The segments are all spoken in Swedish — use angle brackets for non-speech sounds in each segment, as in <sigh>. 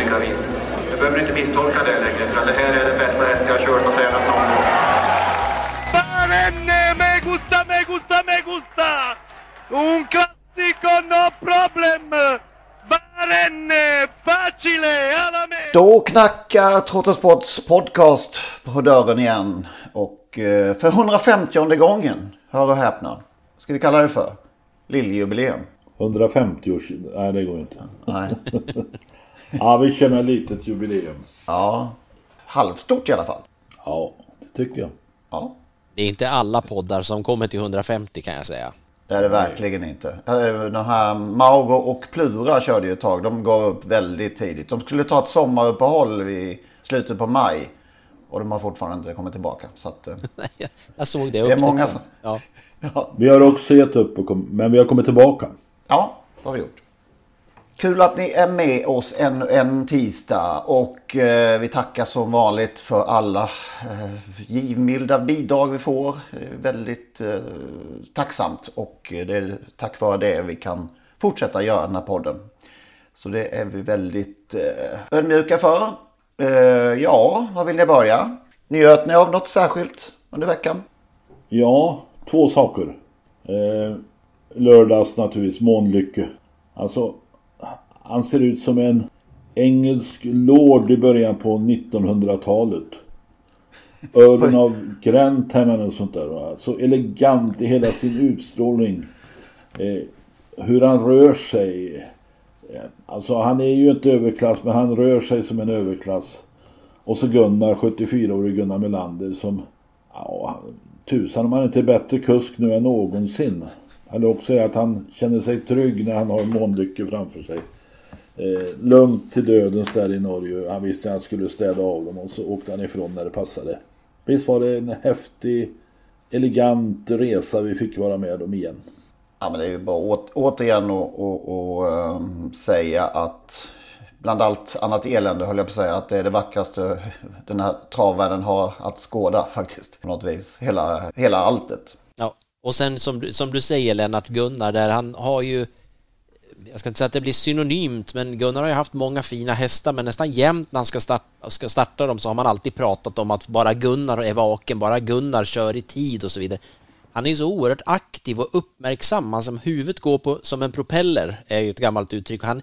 olika vis. Jag behöver inte misstolka det längre, för det här är den bästa häst jag har kört och tränat någon gång. Barenne, me gusta, me gusta, me gusta! Un classico, no problem! Barenne, facile, alla me! Då knackar Trottosports podcast på dörren igen. Och eh, för 150 gången, hör och häpna, ska vi kalla det för? Lilljubileum. 150 års... Nej, det går inte. Nej. <laughs> Ja, vi kör med litet jubileum. Ja, halvstort i alla fall. Ja, det tycker jag. Ja, Det är inte alla poddar som kommer till 150 kan jag säga. det är det verkligen inte. Eh, De här Mauro och Plura körde ju ett tag. De gav upp väldigt tidigt. De skulle ta ett sommaruppehåll i slutet på maj. Och de har fortfarande inte kommit tillbaka. Så att, eh, <laughs> Jag såg det. Det är många jag. som- Ja. <laughs> ja, Vi har också gett upp, och kom... men vi har kommit tillbaka. ja, det har vi gjort. Kul att ni är med oss ännu en tisdag och eh, vi tackar som vanligt för alla eh, givmilda bidrag vi får. Väldigt eh, tacksamt och det är tack vare det vi kan fortsätta göra den här podden. Så det är vi väldigt eh, ödmjuka för. Eh, ja, var vill ni börja? Njöt ni av något särskilt under veckan? Ja, två saker. Eh, lördags naturligtvis, Månlycke. Alltså, han ser ut som en engelsk lord i början på 1900-talet. Earlen av Grantham eller sånt där. va. Så elegant i hela sin utstrålning. Eh, hur han rör sig. Eh, Alltså han är ju inte överklass men han rör sig som en överklass. Och så Gunnar, 74-årig Gunnar Melander som... Ja, tusan om han inte är bättre kusk nu än någonsin. Eller också är att han känner sig trygg när han har Månlycke framför sig. Eh, lugnt till dödens där i Norge. Han visste att han skulle städa av dem och så åkte han ifrån när det passade. Visst var det en häftig, elegant resa vi fick vara med om igen. Ja, men det är ju bara åt, återigen att och, och, ehm, säga att bland allt annat elände höll jag på att säga att det är det vackraste den här travvärlden har att skåda <laughs> faktiskt. På något vis. Hela, hela alltet. Ja. Och sen som, du- som du säger Lennart Gunnar där han har ju jag ska inte säga att det blir synonymt, men Gunnar har ju haft många fina hästar, men nästan jämt när han ska starta, ska starta dem så har man alltid pratat om att bara Gunnar är vaken, bara Gunnar kör i tid och så vidare. Han är ju så oerhört aktiv och uppmärksam, han som huvudet går på som en propeller, är ju ett gammalt uttryck. Han,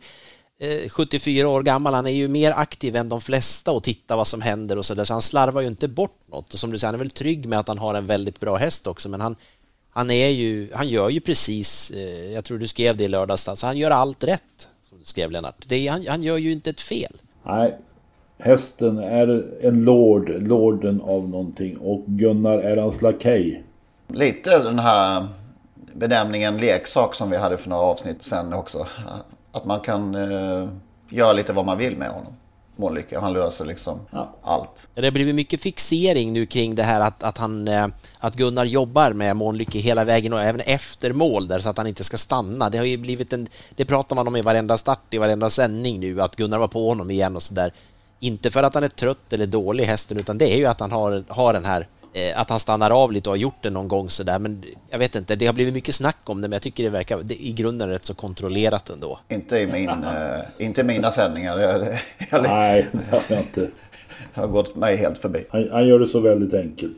eh, 74 år gammal, han är ju mer aktiv än de flesta och tittar vad som händer och så där, så han slarvar ju inte bort något. Och som du säger, han är väl trygg med att han har en väldigt bra häst också, men han, han är ju, han gör ju precis, eh, jag tror du skrev det i lördags, alltså han gör allt rätt, som du skrev Lennart. Det är, han, han gör ju inte ett fel. Nej, hästen är en lord, lorden av någonting och Gunnar är hans lakej. Lite den här benämningen leksak som vi hade för några avsnitt sen också. Att man kan eh, göra lite vad man vill med honom. Månlycke. Han löser liksom allt. Det har blivit mycket fixering nu kring det här att, att, han, eh, att Gunnar jobbar med Månlycke hela vägen och även efter mål där så att han inte ska stanna. Det har ju blivit en, det pratar man om i varenda start, i varenda sändning nu, att Gunnar var på honom igen och sådär. Inte för att han är trött eller dålig hästen, utan det är ju att han har, har den här att han stannar av lite och har gjort det någon gång sådär, men jag vet inte, det har blivit mycket snack om det, men jag tycker det verkar det, i grunden rätt så kontrollerat ändå. Inte i, min, <laughs> eh, inte i mina sändningar. Det, jag, Nej, det har jag inte. det har gått mig helt förbi. Han, han gör det så väldigt enkelt.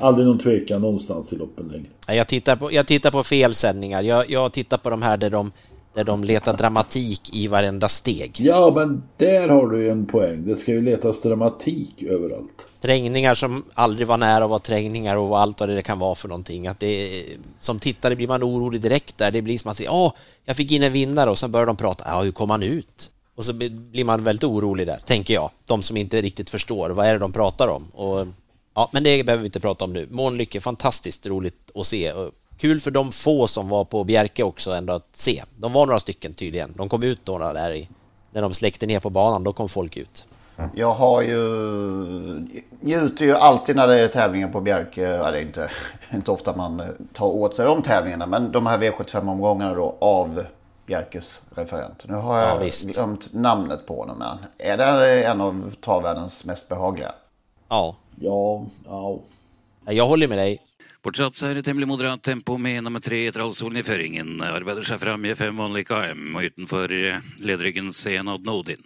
Aldrig någon tvekan någonstans i loppen längre. Jag tittar på, jag tittar på fel sändningar. Jag, jag tittar på de här där de Där de letar dramatik i varenda steg. Ja, men där har du en poäng. Det ska ju letas dramatik överallt. Trängningar som aldrig var nära att vara trängningar och allt vad det kan vara för någonting. Att det, som tittare blir man orolig direkt där. Det blir som att säga, åh, jag fick in en vinnare och sen börjar de prata, ja, hur kom han ut? Och så blir man väldigt orolig där, tänker jag. De som inte riktigt förstår, vad är det de pratar om? Och, ja, men det behöver vi inte prata om nu. Månlycke, fantastiskt roligt att se. Kul för de få som var på Bjerke också ändå att se. De var några stycken tydligen. De kom ut några där i, när de släckte ner på banan, då kom folk ut. Jag har ju njuter ju alltid när det är tävlingar på Bjerke. Ja, det är inte, <laughs> inte ofta man tar åt sig de tävlingarna. Men de här V75-omgångarna då av Bjerkes referent. Nu har jag ja, glömt namnet på honom. Men är det en av travvärldens mest behagliga? Ja. Ja, ja. Jag håller med dig. Fortsatt så er det temmelig moderat tempo med nummer tre Trallsolen i føringen. Arbeider seg fram i fem vanlige KM, og utenfor ledryggen Senad Nodin.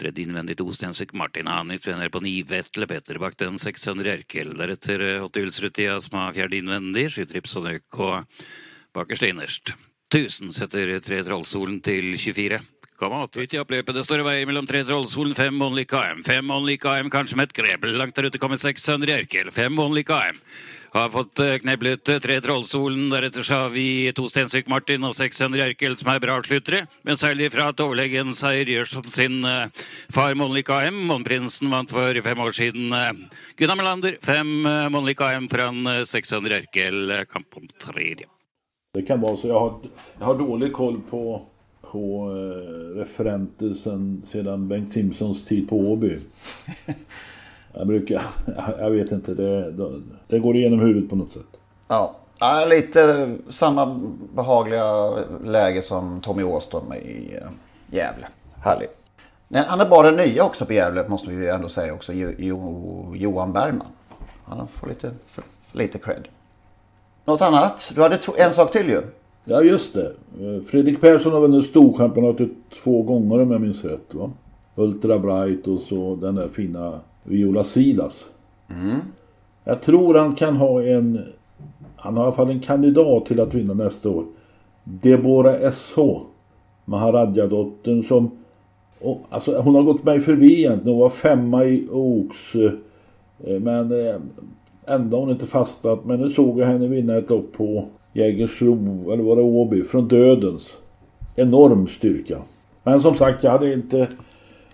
Tredje innvendig to Stensik Martin Hanitz vinner på ni Vetle Petter bak den 600 Erkel. Eh, Deretter Åtte Ulsrutia som har fjerde innvendig, skyter Ipsonøk og bakerst innerst. 1000 setter eh, tre Trollsolen til 24. Kom ut i oppløpet. Det står i vei mellom tre Trollsolen, fem Only KM. Fem Only KM, kanskje med et grepp. Langt der ute kommer 600 Erkel. Fem Only KM. Har fått eh, kneblet eh, tre Trollsolen. Deretter så har vi to Stensvik Martin og seks Erkel som er bra avsluttere. Men særlig fra at overlegen seier gjør som sin uh, far Monlik AM. Måneprinsen vant for fem år siden. Gunnar Melander, fem Monlik AM foran seks Erkel. Kamp om tredje. Det kan vara så. Jag har, jag har dålig koll på, på referenter sen, sedan Bengt Simpsons tid på Åby. <laughs> Jag brukar, <laughs> jag vet inte, det, det går igenom huvudet på något sätt. Ja, ja lite samma behagliga läge som Tommy Åström i eh, Gävle. Härlig. Han är bara den nya också på Gävle måste vi ändå säga också. Jo, Johan Bergman. Han får lite, för, lite cred. Något annat? Du hade en sak till ju. Ja just det. Fredrik Persson har vunnit Storchampionatet två gånger om jag minns rätt. Va? Ultra Bright och så den där fina Viola Silas. Mm. Jag tror han kan ha en... Han har i alla fall en kandidat till att vinna nästa år. Deborah SH. Maharadja-dottern som... Och, alltså, hon har gått mig förbi egentligen. Hon var femma i Oaks. Eh, men eh, ändå har hon inte fastnat. Men nu såg jag henne vinna ett lopp på Jägersro, eller var det Åby, från Dödens. Enorm styrka. Men som sagt, jag hade inte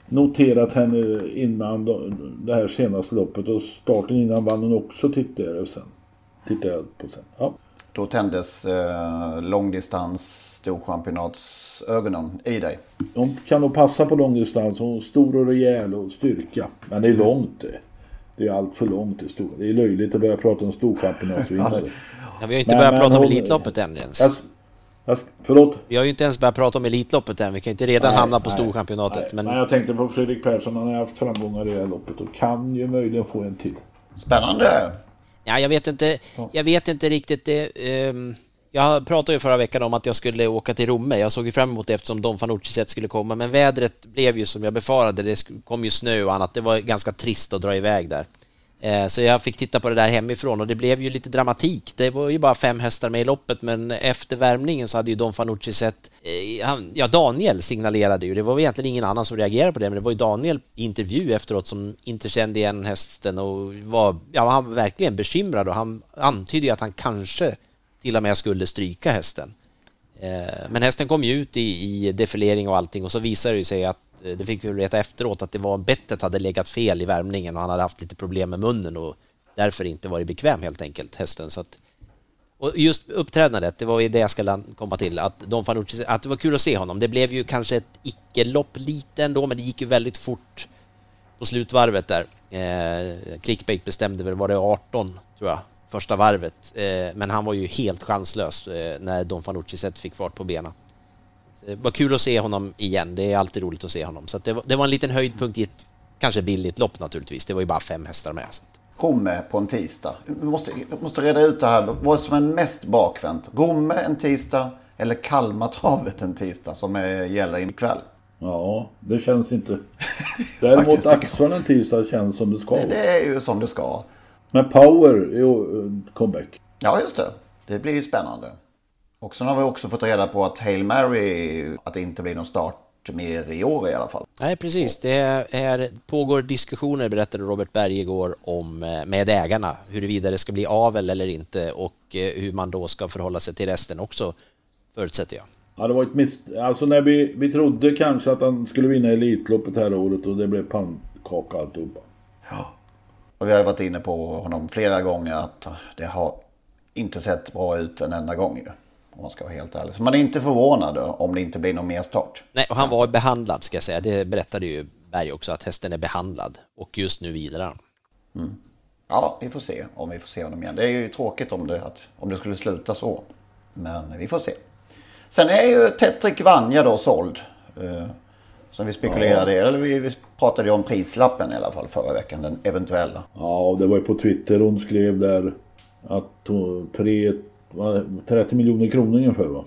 noterat henne innan det här senaste loppet och starten innan vann hon också tittade jag sen. Tittade jag på sen. Ja. Då tändes eh, långdistans storchampionatsögonen i dig. De kan nog passa på långdistans. Hon är stor och rejäl och styrka. Men det är långt det. Det är allt för långt till stor. Det är löjligt att börja prata om storchampionatsvinnare. ja, vi har inte men, börjat prata om Elitloppet än ens. Jag, jag, förlåt? Vi har ju inte ens börjat prata om Elitloppet än. Vi kan inte redan nej, hamna på nej, Storchampionatet. Nej, men... nej, jag tänkte på Fredrik Persson. Han har haft framgångar i det här loppet och kan ju möjligen få en till. Spännande! Ja, jag vet inte. Jag vet inte riktigt det. Um... Jag pratade ju förra veckan om att jag skulle åka till Romme. Jag såg ju fram emot det eftersom Don Fanucci skulle komma. Men vädret blev ju som jag befarade. Det kom ju snö och annat. Det var ganska trist att dra iväg där. Eh, så jag fick titta på det där hemifrån och det blev ju lite dramatik. Det var ju bara fem hästar med i loppet men efter värmningen så hade ju Don Fanucci sett... Eh, han, ja, Daniel signalerade ju. Det var egentligen ingen annan som reagerade på det men det var ju Daniel i intervju efteråt som inte kände igen hästen och var... Ja, han var verkligen bekymrad och han antydde ju att han kanske till och med skulle stryka hästen. Eh, men hästen kom ju ut i, i defilering och allting och så visade det sig att Eh, det fick vi veta efteråt att det var bettet hade legat fel i värmningen och han hade haft lite problem med munnen och därför inte varit bekväm helt enkelt, hästen. Så att, och just uppträdandet, det var ju det jag skulle komma till, att Don Fanucci, att det var kul att se honom. Det blev ju kanske ett icke-lopp lite ändå, men det gick ju väldigt fort på slutvarvet där. Eh, Clickbait bestämde väl, var det 18 tror jag, första varvet. Eh, men han var ju helt chanslös eh, när Don Fanucci fick fart på benen. Det var kul att se honom igen. Det är alltid roligt att se honom. Så det var, det, var, en liten höjdpunkt i ett kanske billigt lopp naturligtvis. Det var ju bara fem hästar med. Så. Romme på en tisdag. Vi måste, måste reda ut det här. Vad som är mest bakvänt? Romme en tisdag eller Kalmartravet en tisdag som är, gäller ikväll? Ja, det känns inte. Däremot Axvall en tisdag känns som det ska. Det, det är ju som det ska. Men Power är ju comeback. Ja, just det. Det blir ju spännande. Och sen har vi också fått reda på att Hail Mary, att det inte blir någon start mer i år i alla fall. Nej, precis. Det är, pågår diskussioner, berättade Robert Berg igår, om, eh, med ägarna huruvida det ska bli avel eller inte och eh, hur man då ska förhålla sig till resten också, förutsätter jag. Ja, det var ett miss... Alltså när vi, vi trodde kanske att han skulle vinna Elitloppet här året och det blev pannkaka alltihopa. Ja. Och vi har varit inne på honom flera gånger att det har inte sett bra ut en enda gång ju. Om man ska vara helt ärlig. Så man är inte förvånad om det inte blir någon mer start. Nej, och han var behandlad ska jag säga. Det berättade ju Berg också att hästen är behandlad och just nu vilar han. Mm. Ja, vi får se om vi får se honom igen. Det är ju tråkigt om det, att, om det skulle sluta så. Men vi får se. Sen är ju Tetrik Vanja då såld. Eh, som vi spekulerade i. Eller vi, vi pratade ju om prislappen i alla fall förra veckan. Den eventuella. Ja, det var ju på Twitter hon skrev där att tre, 30 miljoner kronor ungefär va?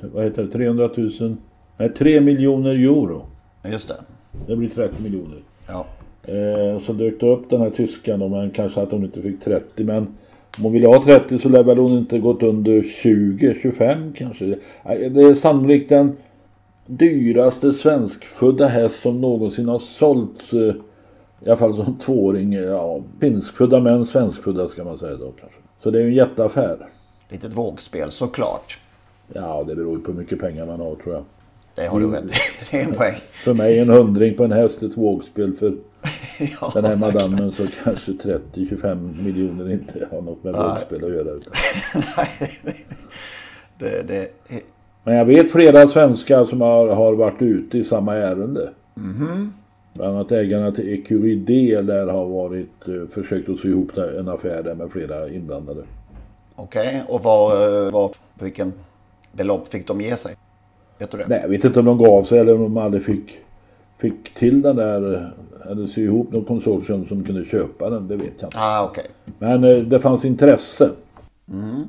Vad heter det? 300 000? Nej, 3 miljoner euro. Just det. Det blir 30 miljoner. Ja. Eh, så dök det upp den här tyskan och men kanske att hon inte fick 30 men om hon ville ha 30 så lär väl hon inte gått under 20, 25 kanske. Det är sannolikt den dyraste svenskfödda häst som någonsin har sålts. Eh, I alla fall som tvååring. Ja, finskfödda men svenskfödda ska man säga då kanske. Så det är ju en jätteaffär. Litet vågspel såklart. Ja, det beror ju på hur mycket pengar man har tror jag. Det har du rätt <laughs> Det är en poäng. För mig en hundring på en häst ett vågspel. För <laughs> ja, den här madammen så kanske 30-25 miljoner inte har något med Nej. vågspel att göra. <laughs> Nej, det, det... Men jag vet flera svenskar som har, har varit ute i samma ärende. Mm -hmm. Bland annat ägarna till EQID där har varit uh, försökt att sy ihop en affär där med flera inblandade. Okej, okay. och vad, eh, vad, vilken belopp fick de ge sig? Vet du det? Nej, jag vet inte om de gav sig eller om de aldrig fick, fick till den där eller sy ihop något konsortium som kunde köpa den. Det vet jag inte. Ah, okay. Men eh, det fanns intresse. Mm.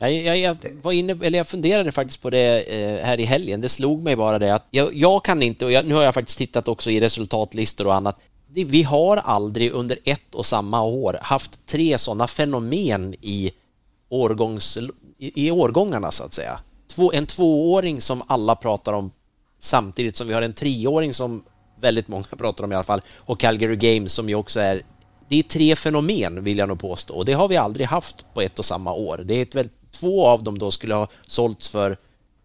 Jag, jag, jag, var inne, eller jag funderade faktiskt på det eh, här i helgen. Det slog mig bara det att jag, jag kan inte, och nu har jag faktiskt tittat också i resultatlistor och annat. Vi har aldrig under ett och samma år haft tre sådana fenomen i, årgångs, i, i årgångarna så att säga två, en tvååring som alla pratar om samtidigt som vi har en treåring som väldigt många <laughs> pratar om i alla fall och Calgary Games som ju också är det är tre fenomen vill jag nog påstå och det har vi aldrig haft på ett och samma år. Det är ett väl, två av dem då skulle ha sålts för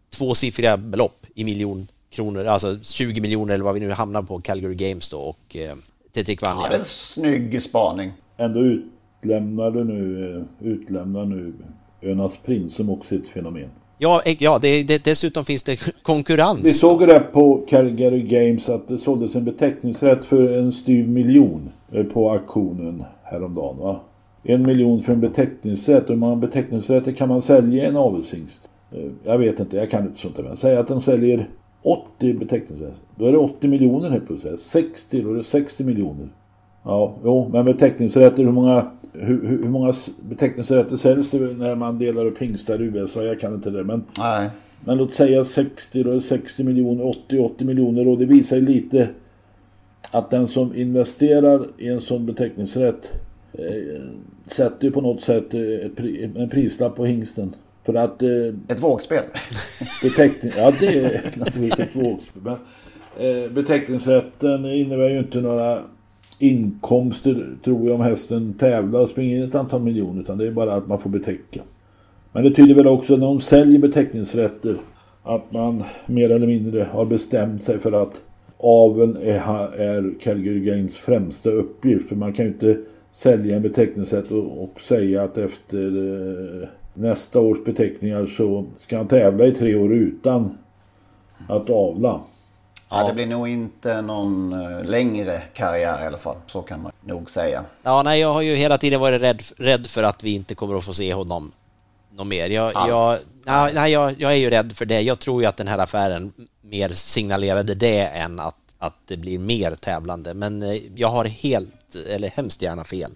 tvåsiffriga belopp i miljon kronor, alltså 20 miljoner eller vad vi nu hamnar på Calgary Games då och eh, Tetrik Vanja. Ja, det är en snygg spaning. Ändå utlämnar du nu, eh, utlämnar nu Önas Prins som också är ett fenomen. Ja, ja det, det, dessutom finns det konkurrens. Vi såg det på Calgary Games att det såldes en beteckningsrätt för en styv miljon eh, på auktionen häromdagen. Va? En miljon för en beteckningsrätt. Och hur många beteckningsrätter kan man sälja en avelshingst? Eh, jag vet inte, jag kan inte sånt där. Men säg att de säljer 80 beteckningsrätter. Då är det 80 miljoner helt plötsligt. 60, då är det 60 miljoner. Ja, jo, men beteckningsrätter, hur många, hur, hur många beteckningsrätter säljs det när man delar upp hingstar i USA? Jag kan inte det, men... Nej. Men låt säga 60, då är 60 miljoner, 80, 80 miljoner och det visar ju lite att den som investerar i en sån beteckningsrätt eh, sätter ju på något sätt eh, ett, en prislapp på hingsten. För att... Eh, ett vågspel? Beteckning, ja, det är <laughs> naturligtvis ett vågspel. Men, eh, beteckningsrätten innebär ju inte några inkomster tror jag om hästen tävlar och springer in ett antal miljoner utan det är bara att man får betäcka. Men det tyder väl också när de säljer beteckningsrätter att man mer eller mindre har bestämt sig för att aveln är, är Calgary Games främsta uppgift. För man kan ju inte sälja en beteckningsrätt och, och säga att efter eh, nästa års beteckningar så ska han tävla i tre år utan att avla. Ja. det blir nog inte någon uh, längre karriär i alla fall. Så kan man nog säga. Ja, nej, jag har ju hela tiden varit rädd, rädd för att vi inte kommer att få se honom något mer. Jag, jag, nej, jag, jag är ju rädd för det. Jag tror ju att den här affären mer signalerade det än att, att det blir mer tävlande. Men eh, jag har helt, eller hemskt gärna fel,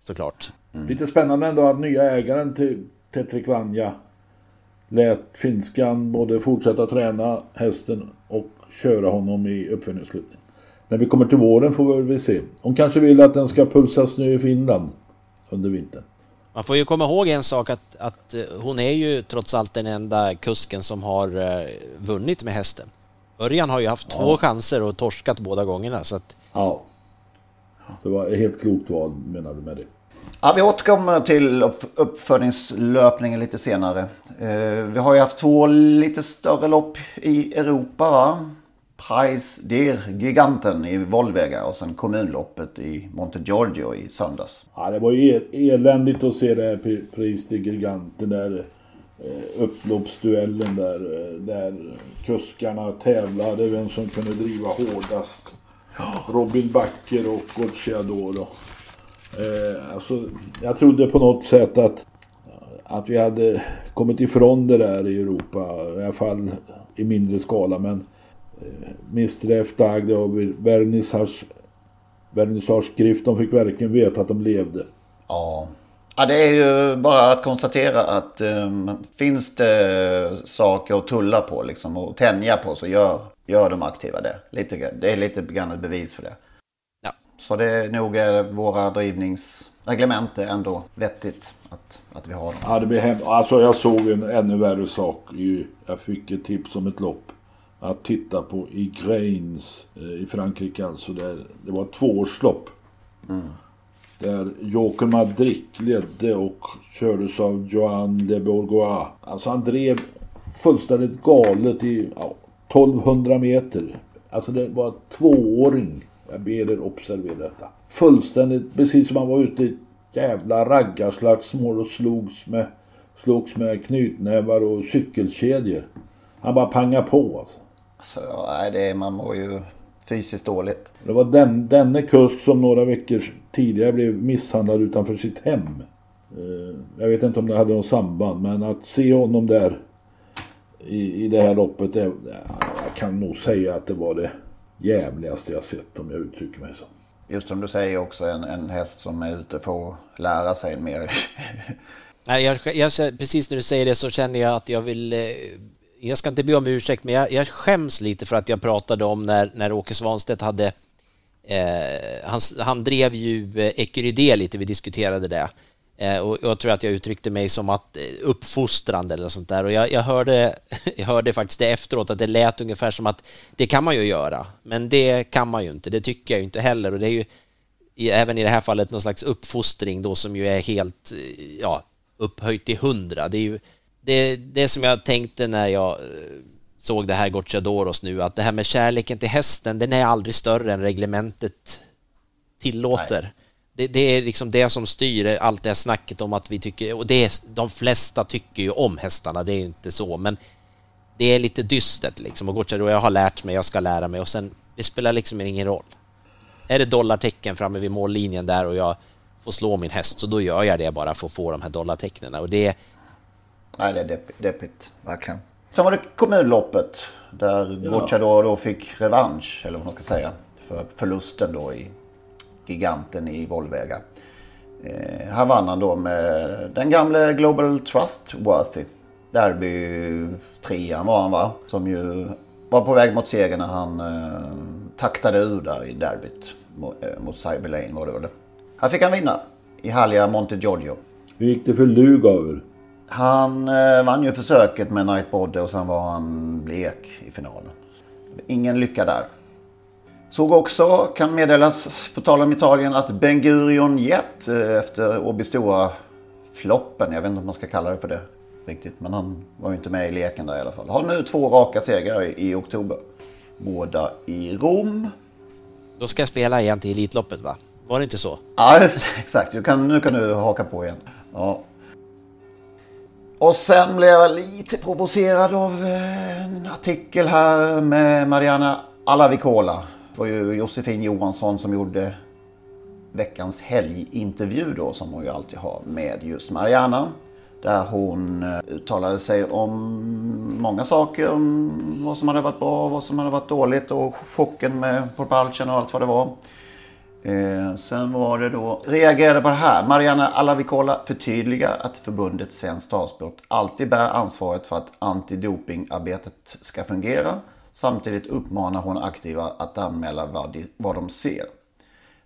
såklart. Mm. Lite spännande ändå att nya ägaren till Tetrik Vanja lät finskan både fortsätta träna hästen och köra honom i uppföljningsslutning. När vi kommer till våren får vi väl se. Hon kanske vill att den ska pulsas nu i Finland under vintern. Man får ju komma ihåg en sak att, att hon är ju trots allt den enda kusken som har vunnit med hästen. Örjan har ju haft ja. två chanser och torskat båda gångerna så att... Ja. Det var helt klokt val menar du med det? Ja, vi återkommer till uppfödningslöpningen lite senare. Eh, vi har ju haft två lite större lopp i Europa va? Price der Giganten i Volvega och sen kommunloppet i Monte Giorgio i söndags. Ja, det var ju eländigt att se det här Price der Giganten där eh, upploppsduellen där, eh, där kuskarna tävlade vem som kunde driva hårdast. Robin Backer och Gocciadoro. Eh, alltså, jag trodde på något sätt att, att vi hade kommit ifrån det där i Europa. I alla fall i mindre skala. Men eh, Mr F. Dagde och vernissage, vernissageskrift. De fick verkligen veta att de levde. Ja. Ja, det är ju bara att konstatera att um, finns det saker att tulla på liksom, och tänja på så gör, gör de aktiva det. Lite, det är lite grann ett bevis för det. Så det är nog våra drivningsreglement är ändå vettigt att, att vi har dem. Ja, det blir hem... Alltså jag såg en ännu värre sak. Jag fick ett tips om ett lopp. Att titta på i Grains eh, i Frankrike alltså. Där, det var ett tvåårslopp. Mm. Där Joker Madrid ledde och kördes av Joan Le Bourgois. Alltså han drev fullständigt galet i ja, 1200 meter. Alltså det var tvååring jag ber er observera detta. Fullständigt, precis som han var ute i ett jävla raggarslagsmål och slogs med, slogs med knytnävar och cykelkedjor. Han bara panga på alltså. Alltså nej, det är, man mår ju fysiskt dåligt. Det var den, denne kusk som några veckor tidigare blev misshandlad utanför sitt hem. Eh, jag vet inte om det hade något samband men att se honom där i, i det här loppet. Det, jag kan nog säga att det var det jävligaste jag sett om jag uttrycker mig så. Just som du säger också en, en häst som är ute för att lära sig mer. <laughs> Nej, jag, jag, precis när du säger det så känner jag att jag vill eh, jag ska inte be om ursäkt, men jag, jag skäms lite för att jag pratade om när, när Åke Svanstedt hade eh, han, han drev ju eh, lite, vi diskuterade det. Eh, och jag tror att jag uttryckte mig som att eh, uppfostrande eller sånt där. Och jag, jag, hörde, <laughs> jag hörde faktiskt det efteråt att det lät ungefär som att det kan man ju göra, men det kan man ju inte. Det tycker jag ju inte heller. Och det är ju i, även i det här fallet någon slags uppfostring då som ju är helt eh, ja, upphöjt till hundra. Det är ju det, det som jag tänkte när jag såg det här Gocciadoros nu, att det här med kärleken till hästen, den är aldrig större än reglementet tillåter. Det, det, är liksom det som styr allt det här snacket om att vi tycker, och det är, de flesta tycker ju om hästarna, det är inte så, men det är lite dystert liksom. Och Gocciador, jag har lärt mig, jag ska lära mig och sen, det spelar liksom ingen roll. Är det dollartecken framme vid mållinjen där och jag får slå min häst, så då gör jag det bara för att få de här dollartecknen. Och det... Nej, det är deppigt, verkligen. Sen var det kommunloppet där ja. Gocciador då fick revansch, eller vad man ska säga, för förlusten då i giganten i Volvega. Eh, här vann han då med den gamle Global Trustworthy. Derby trean var han va? Som ju var på väg mot seger när han eh, taktade ur där i derbyt. Mot, eh, mot Cyberlane var det väl. Här fick han vinna i härliga Monte Giorgio. Hur gick det för Lugauer? Han eh, vann ju försöket med Nightbody och sen var han blek i finalen. Ingen lycka där. Såg också, kan meddelas, på tal om Italien, att Ben Gurion Jet eh, efter Åby Stora floppen, jag vet inte om man ska kalla det för det riktigt, men han var ju inte med i leken där i alla fall. Har nu två raka segrar i, i oktober. Båda i Rom. Då ska jag spela igen till Elitloppet va? Var det inte så? Ja, <laughs> exakt. Du kan, nu kan du haka på igen. Ja. Och sen blev jag lite provocerad av en artikel här med Mariana Alavicola det var ju Josefin Johansson som gjorde veckans helgintervju då som hon ju alltid har med just Mariana. Där hon eh, uttalade sig om många saker. Om vad som hade varit bra, vad som hade varit dåligt och chocken med Porpalchen och allt vad det var. Eh, sen var det då, reagerade på det här. Mariana Alavicola förtydligar att förbundet Svensk Travsport alltid bär ansvaret för att antidopingarbetet ska fungera Samtidigt uppmanar hon aktiva att anmäla vad de, vad de ser.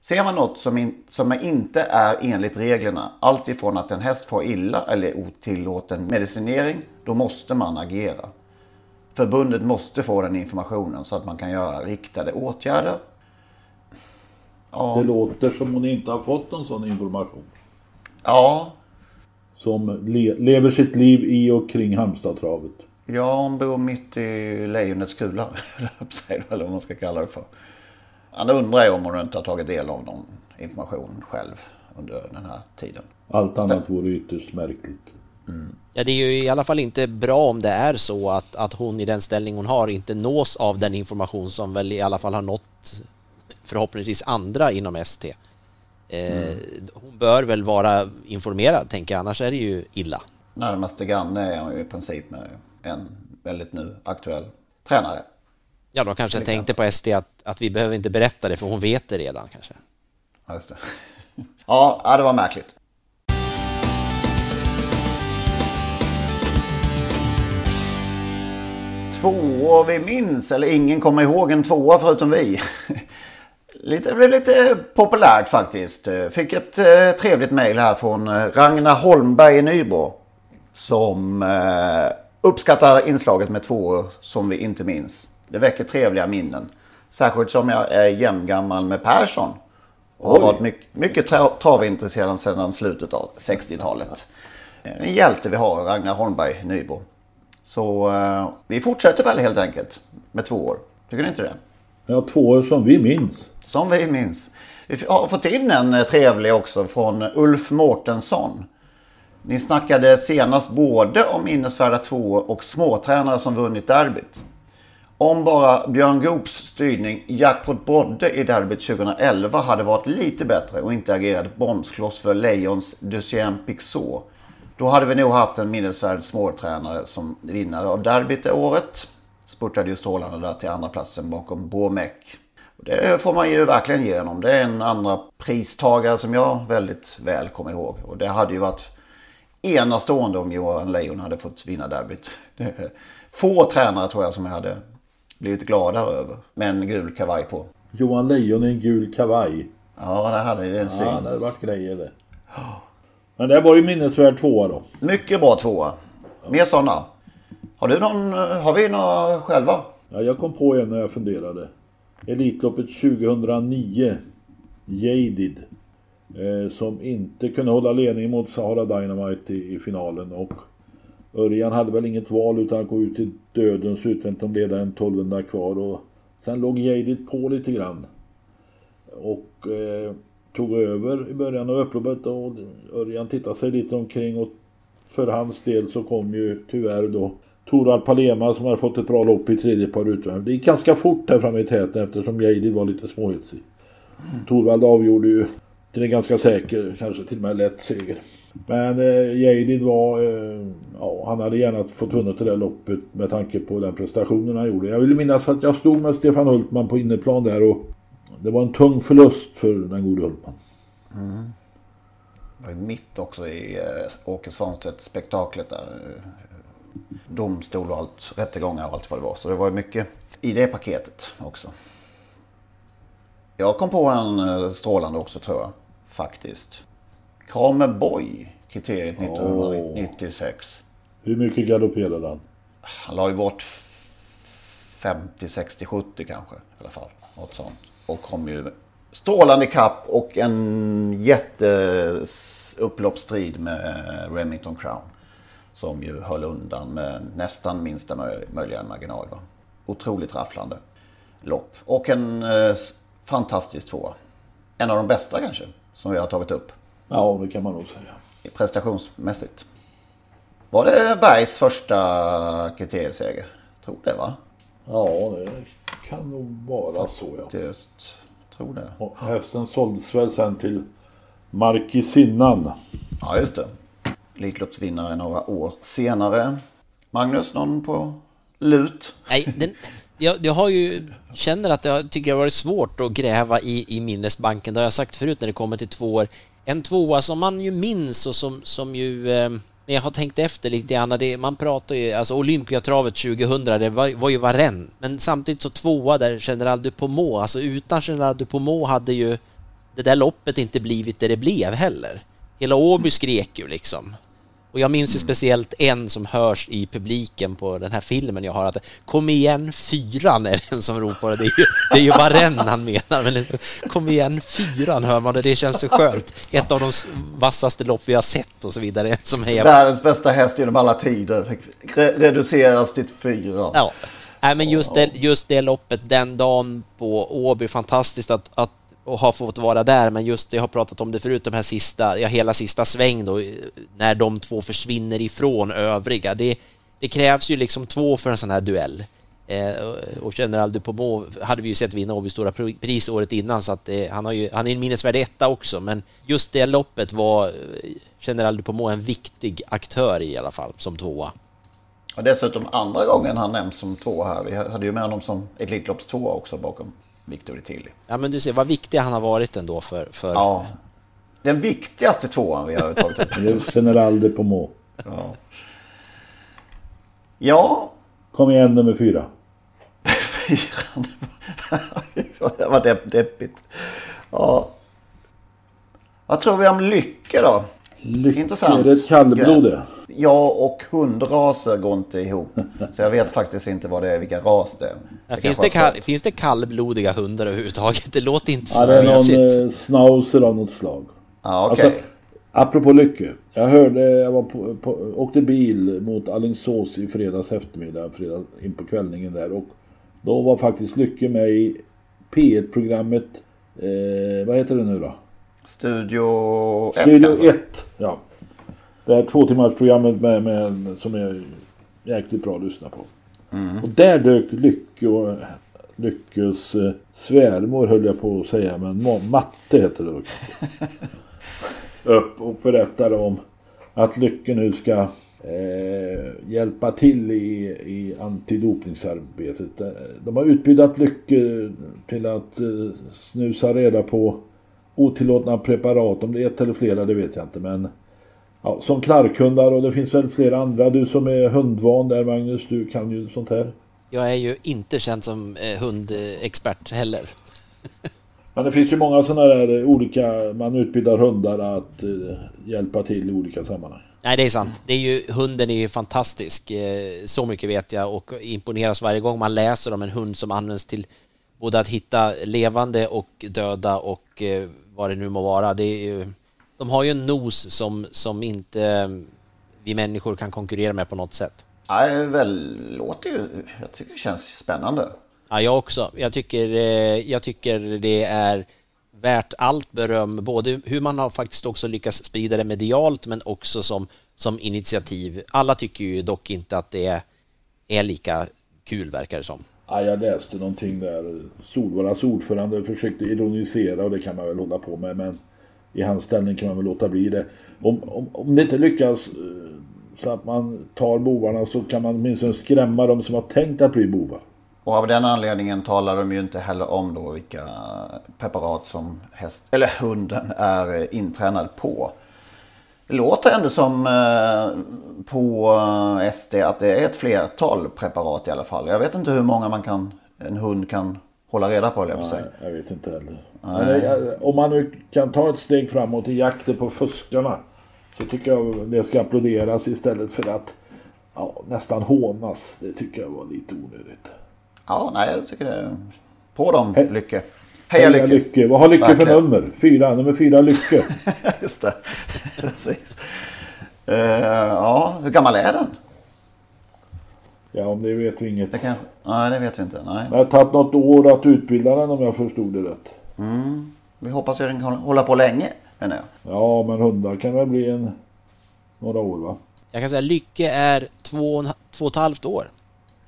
Ser man något som, in, som inte är enligt reglerna, alltifrån att en häst får illa eller otillåten medicinering, då måste man agera. Förbundet måste få den informationen så att man kan göra riktade åtgärder. Ja. Det låter som hon inte har fått någon sån information. Ja. Som le lever sitt liv i och kring Halmstadtravet. Ja, hon bor mitt i lejonets kula. <laughs> eller vad man ska kalla det för. Han undrar ju om hon inte har tagit del av någon information själv under den här tiden. Allt annat vore ytterst märkligt. Mm. Ja, det är ju i alla fall inte bra om det är så att, att hon i den ställning hon har inte nås av den information som väl i alla fall har nått förhoppningsvis andra inom ST. Eh, mm. Hon bör väl vara informerad, tänker jag, annars är det ju illa. Närmaste granne är hon ju i princip med en väldigt nu aktuell tränare. Ja, de kanske tänkte på SD att, att vi behöver inte berätta det för hon vet det redan kanske. Ja, just det. <laughs> ja, det var märkligt. Tvåor vi minns, eller ingen kommer ihåg en tvåa förutom vi. <laughs> Lite, blev lite populärt faktiskt. Fick ett eh, trevligt mejl här från eh, Ragnar Holmberg i Nybro. Som eh, uppskattar inslaget med två som vi inte minns. Det väcker trevliga minnen. Särskilt som jag är jämngammal med Persson. Och har varit mycket, mycket travintresserad sedan slutet av 60-talet. En hjälte vi har, Ragnar Holmberg Nybro. Så uh, vi fortsätter väl helt enkelt med två år. Tycker ni inte det? Ja, två som vi minns. Som vi minns. Vi har fått in en eh, trevlig också från Ulf Mårtensson. Ni snackade senast både om minnesvärda två och småtränare som vunnit derbyt. Om bara Björn Goops styrning Jackpot Brodde i derbyt 2011 hade varit lite bättre och inte agerat bromskloss för Lejons Duchien Pixot. Då hade vi nog haft en minnesvärd småtränare som vinnare av derbyt det året. Spurtade ju strålande där till andra platsen bakom Bomek. Det får man ju verkligen ge honom. Det är en andra pristagare som jag väldigt väl kommer ihåg. Och det hade ju varit enastående om Johan Lejon hade fått vinna derbyt. Få tränare tror jag som jag hade blivit gladare över. Med en gul kavaj på. Johan Lejon i en gul kavaj. Ja, det hade ju en syn. Ja, det hade varit grejer det. Men det var ju minnesvärd tvåa då. Mycket bra tvåa. Mer sådana. Har du någon, har vi några själva? Ja, jag kom på en när jag funderade. Elitloppet 2009. Jaded. Eh, som inte kunde hålla ledningen mot Sahara Dynamite i, i, finalen. Och Örjan hade väl inget val utan att gå ut i dödens utvänt om ledaren 1200 kvar. Och sen låg Jaded på lite grann. Och eh, tog över i början av upploppet och Örjan tittade sig lite omkring och för hans del så kom ju tyvärr då Torvald Palema som har fått ett bra lopp i tredje par utvärmd. Det gick ganska fort där framme i täten eftersom Jadid var lite småhetsig. Mm. Torvald avgjorde ju till en ganska säker, kanske till och med lätt seger. Men eh, Jadid var, eh, ja han hade gärna fått vunnit det där loppet med tanke på den prestationen han gjorde. Jag vill minnas att jag stod med Stefan Hultman på inneplan där och det var en tung förlust för den gode Hultman. Mm. Det var ju mitt också i eh, Åke Svanstedt spektaklet där. Domstol och allt, rättegångar och allt vad det var. Så det var mycket i det paketet också. Jag kom på en eh, strålande också tror jag. Faktiskt. Kramer Boy, kriteriet 1996. Hur mycket galopperade han? Han la ju bort 50, 60, 70 kanske i alla fall. Något sånt. Och kom ju strålande kapp och en jätteupploppsstrid med Remington Crown. Som ju höll undan med nästan minsta möjliga marginal. Va? Otroligt rafflande lopp. Och en eh, fantastisk tvåa. En av de bästa kanske som vi har tagit upp. Ja, det kan man nog säga. Prestationsmässigt. Var det Bergs första kriterieseger? Tror det va? Ja, det kan nog vara så ja. Just, tror det. Och hästen såldes väl sen till Markisinnan. Ja, just det. Elitloppsvinnare några år senare. Magnus, någon på lut? Nej, den, jag, jag har ju, känner att jag tycker det har varit svårt att gräva i, i minnesbanken. Det har jag sagt förut när det kommer till två år. En tvåa som man ju minns och som, som ju eh, jag har tänkt efter lite grann, det, man pratar ju, alltså Olympiatravet 2000, det var, var ju Varen. Men samtidigt så tvåa där General Dupomot, alltså utan General Dupomot hade ju det där loppet inte blivit det det blev heller. Hela Åby skrek ju liksom. Och jag minns ju speciellt en som hörs i publiken på den här filmen jag har att Kom igen fyran är det en som ropar det är ju, det är ju Varenne han menar men Kom igen fyran hör man det, det känns så skönt. Ett av de vassaste lopp vi har sett och så vidare. Som är... Världens bästa häst genom alla tider Re reduceras till fyra. Ja. Nej, men just det, just det loppet den dagen på Åby, fantastiskt att, att och har fått vara där, men just det, jag har pratat om det förut, de här sista, ja hela sista sväng då, när de två försvinner ifrån övriga. Det, det krävs ju liksom två för en sån här duell. Eh, och General Dupont hade vi ju sett vinna Åby Stora Pris året innan, så att eh, han, har ju, han är en minnesvärd etta också, men just det loppet var eh, General Dupont en viktig aktör i, i alla fall, som tvåa. Och dessutom andra gången han nämns som tvåa här. Vi hade ju med honom som Elitloppstvåa också bakom. Victor Tilly. Ja, men du ser vad viktig han har varit ändå för... för... Ja. Den viktigaste tvåan vi har tagit upp. <laughs> Det är General de Pommeau. Ja. Ja. Kom igen nummer fyra. Fyran. <laughs> det var depp, deppigt. Ja. Vad tror vi om Lycke då? Lycke, Intressant. är det ett kallblod det? Ja och hundraser går inte ihop. <laughs> Så jag vet faktiskt inte vad det är, vilka ras det är. Det finns, det kall, finns det kallblodiga hundar överhuvudtaget? Det låter inte så ja, det är någon eh, schnauzer av något slag. Ja, okay. Alltså, apropå Lycke. Jag hörde, jag var på, på, åkte bil mot Alingsås i fredags eftermiddag, fredag in på kvällningen där. Och då var faktiskt Lycke med i P1-programmet, eh, vad heter det nu då? Studio 1. Studio 1, ja. Det här två timmars programmet med, med, som är jäkligt bra att lyssna på. Mm. Och där dök Lycke och Lyckes eh, svärmor höll jag på att säga, men matte heter det då kanske. <laughs> Upp och berättade om att Lycke nu ska eh, hjälpa till i, i antidopningsarbetet. De har utbildat Lycke till att eh, snusa reda på otillåtna preparat. Om det är ett eller flera det vet jag inte men ja, som klarkhundar och det finns väl flera andra. Du som är hundvan där Magnus, du kan ju sånt här. Jag är ju inte känd som eh, hundexpert heller. <laughs> Men det finns ju många sådana där olika, man utbildar hundar att eh, hjälpa till i olika sammanhang. Nej, det är sant. Det är ju, hunden är ju fantastisk. Eh, så mycket vet jag och imponeras varje gång man läser om en hund som används till både att hitta levande och döda och vad det nu må vara. Det är de har ju en nos som, som inte eh, vi människor kan konkurrera med på något sätt. Nej, väl låter ju, jag tycker det känns spännande. Ja, jag också. Jag tycker, eh, jag tycker det är värt allt beröm, både hur man har faktiskt också lyckats sprida det medialt men också som, som initiativ. Alla tycker ju dock inte att det är, är lika kul verkar det som. Ja, jag läste någonting där. Solvallas ordförande försökte ironisera och det kan man väl hålla på med. Men i hans ställning kan man väl låta bli det. Om, om, om det inte lyckas eh, så att man tar bovarna så kan man åtminstone skrämma dem som har tänkt att bli bovar. Och av den anledningen talar de ju inte heller om då vilka preparat som häst, eller hunden är eh, intränad på. Låter ändå som eh, på eh, SD att det är ett flertal preparat i alla fall. Jag vet inte hur många man kan, en hund kan hålla reda på. Jag, Nej, jag vet inte heller. Men om man nu kan ta ett steg framåt i jakten på fuskarna så tycker jag det ska applåderas istället för att ja, nästan hånas. Det tycker jag var lite onödigt. Ja, nej jag tycker det. På dem, Lycke. Heja, Heja Lycke. Lycke. Vad har Lycke Verkligen. för nummer? Fyra, nummer fyra Lycke. <laughs> Just det. Precis. Uh, ja, hur gammal är den? Ja, om det vet vi inget. Det kan... Nej, det vet vi inte. Nej. Det har tagit något år att utbilda den om jag förstod det rätt. Mm. Vi hoppas att den kan hålla på länge, menar jag. Ja, men hundar kan väl bli en... några år, va? Jag kan säga Lycke är två, två och ett halvt år.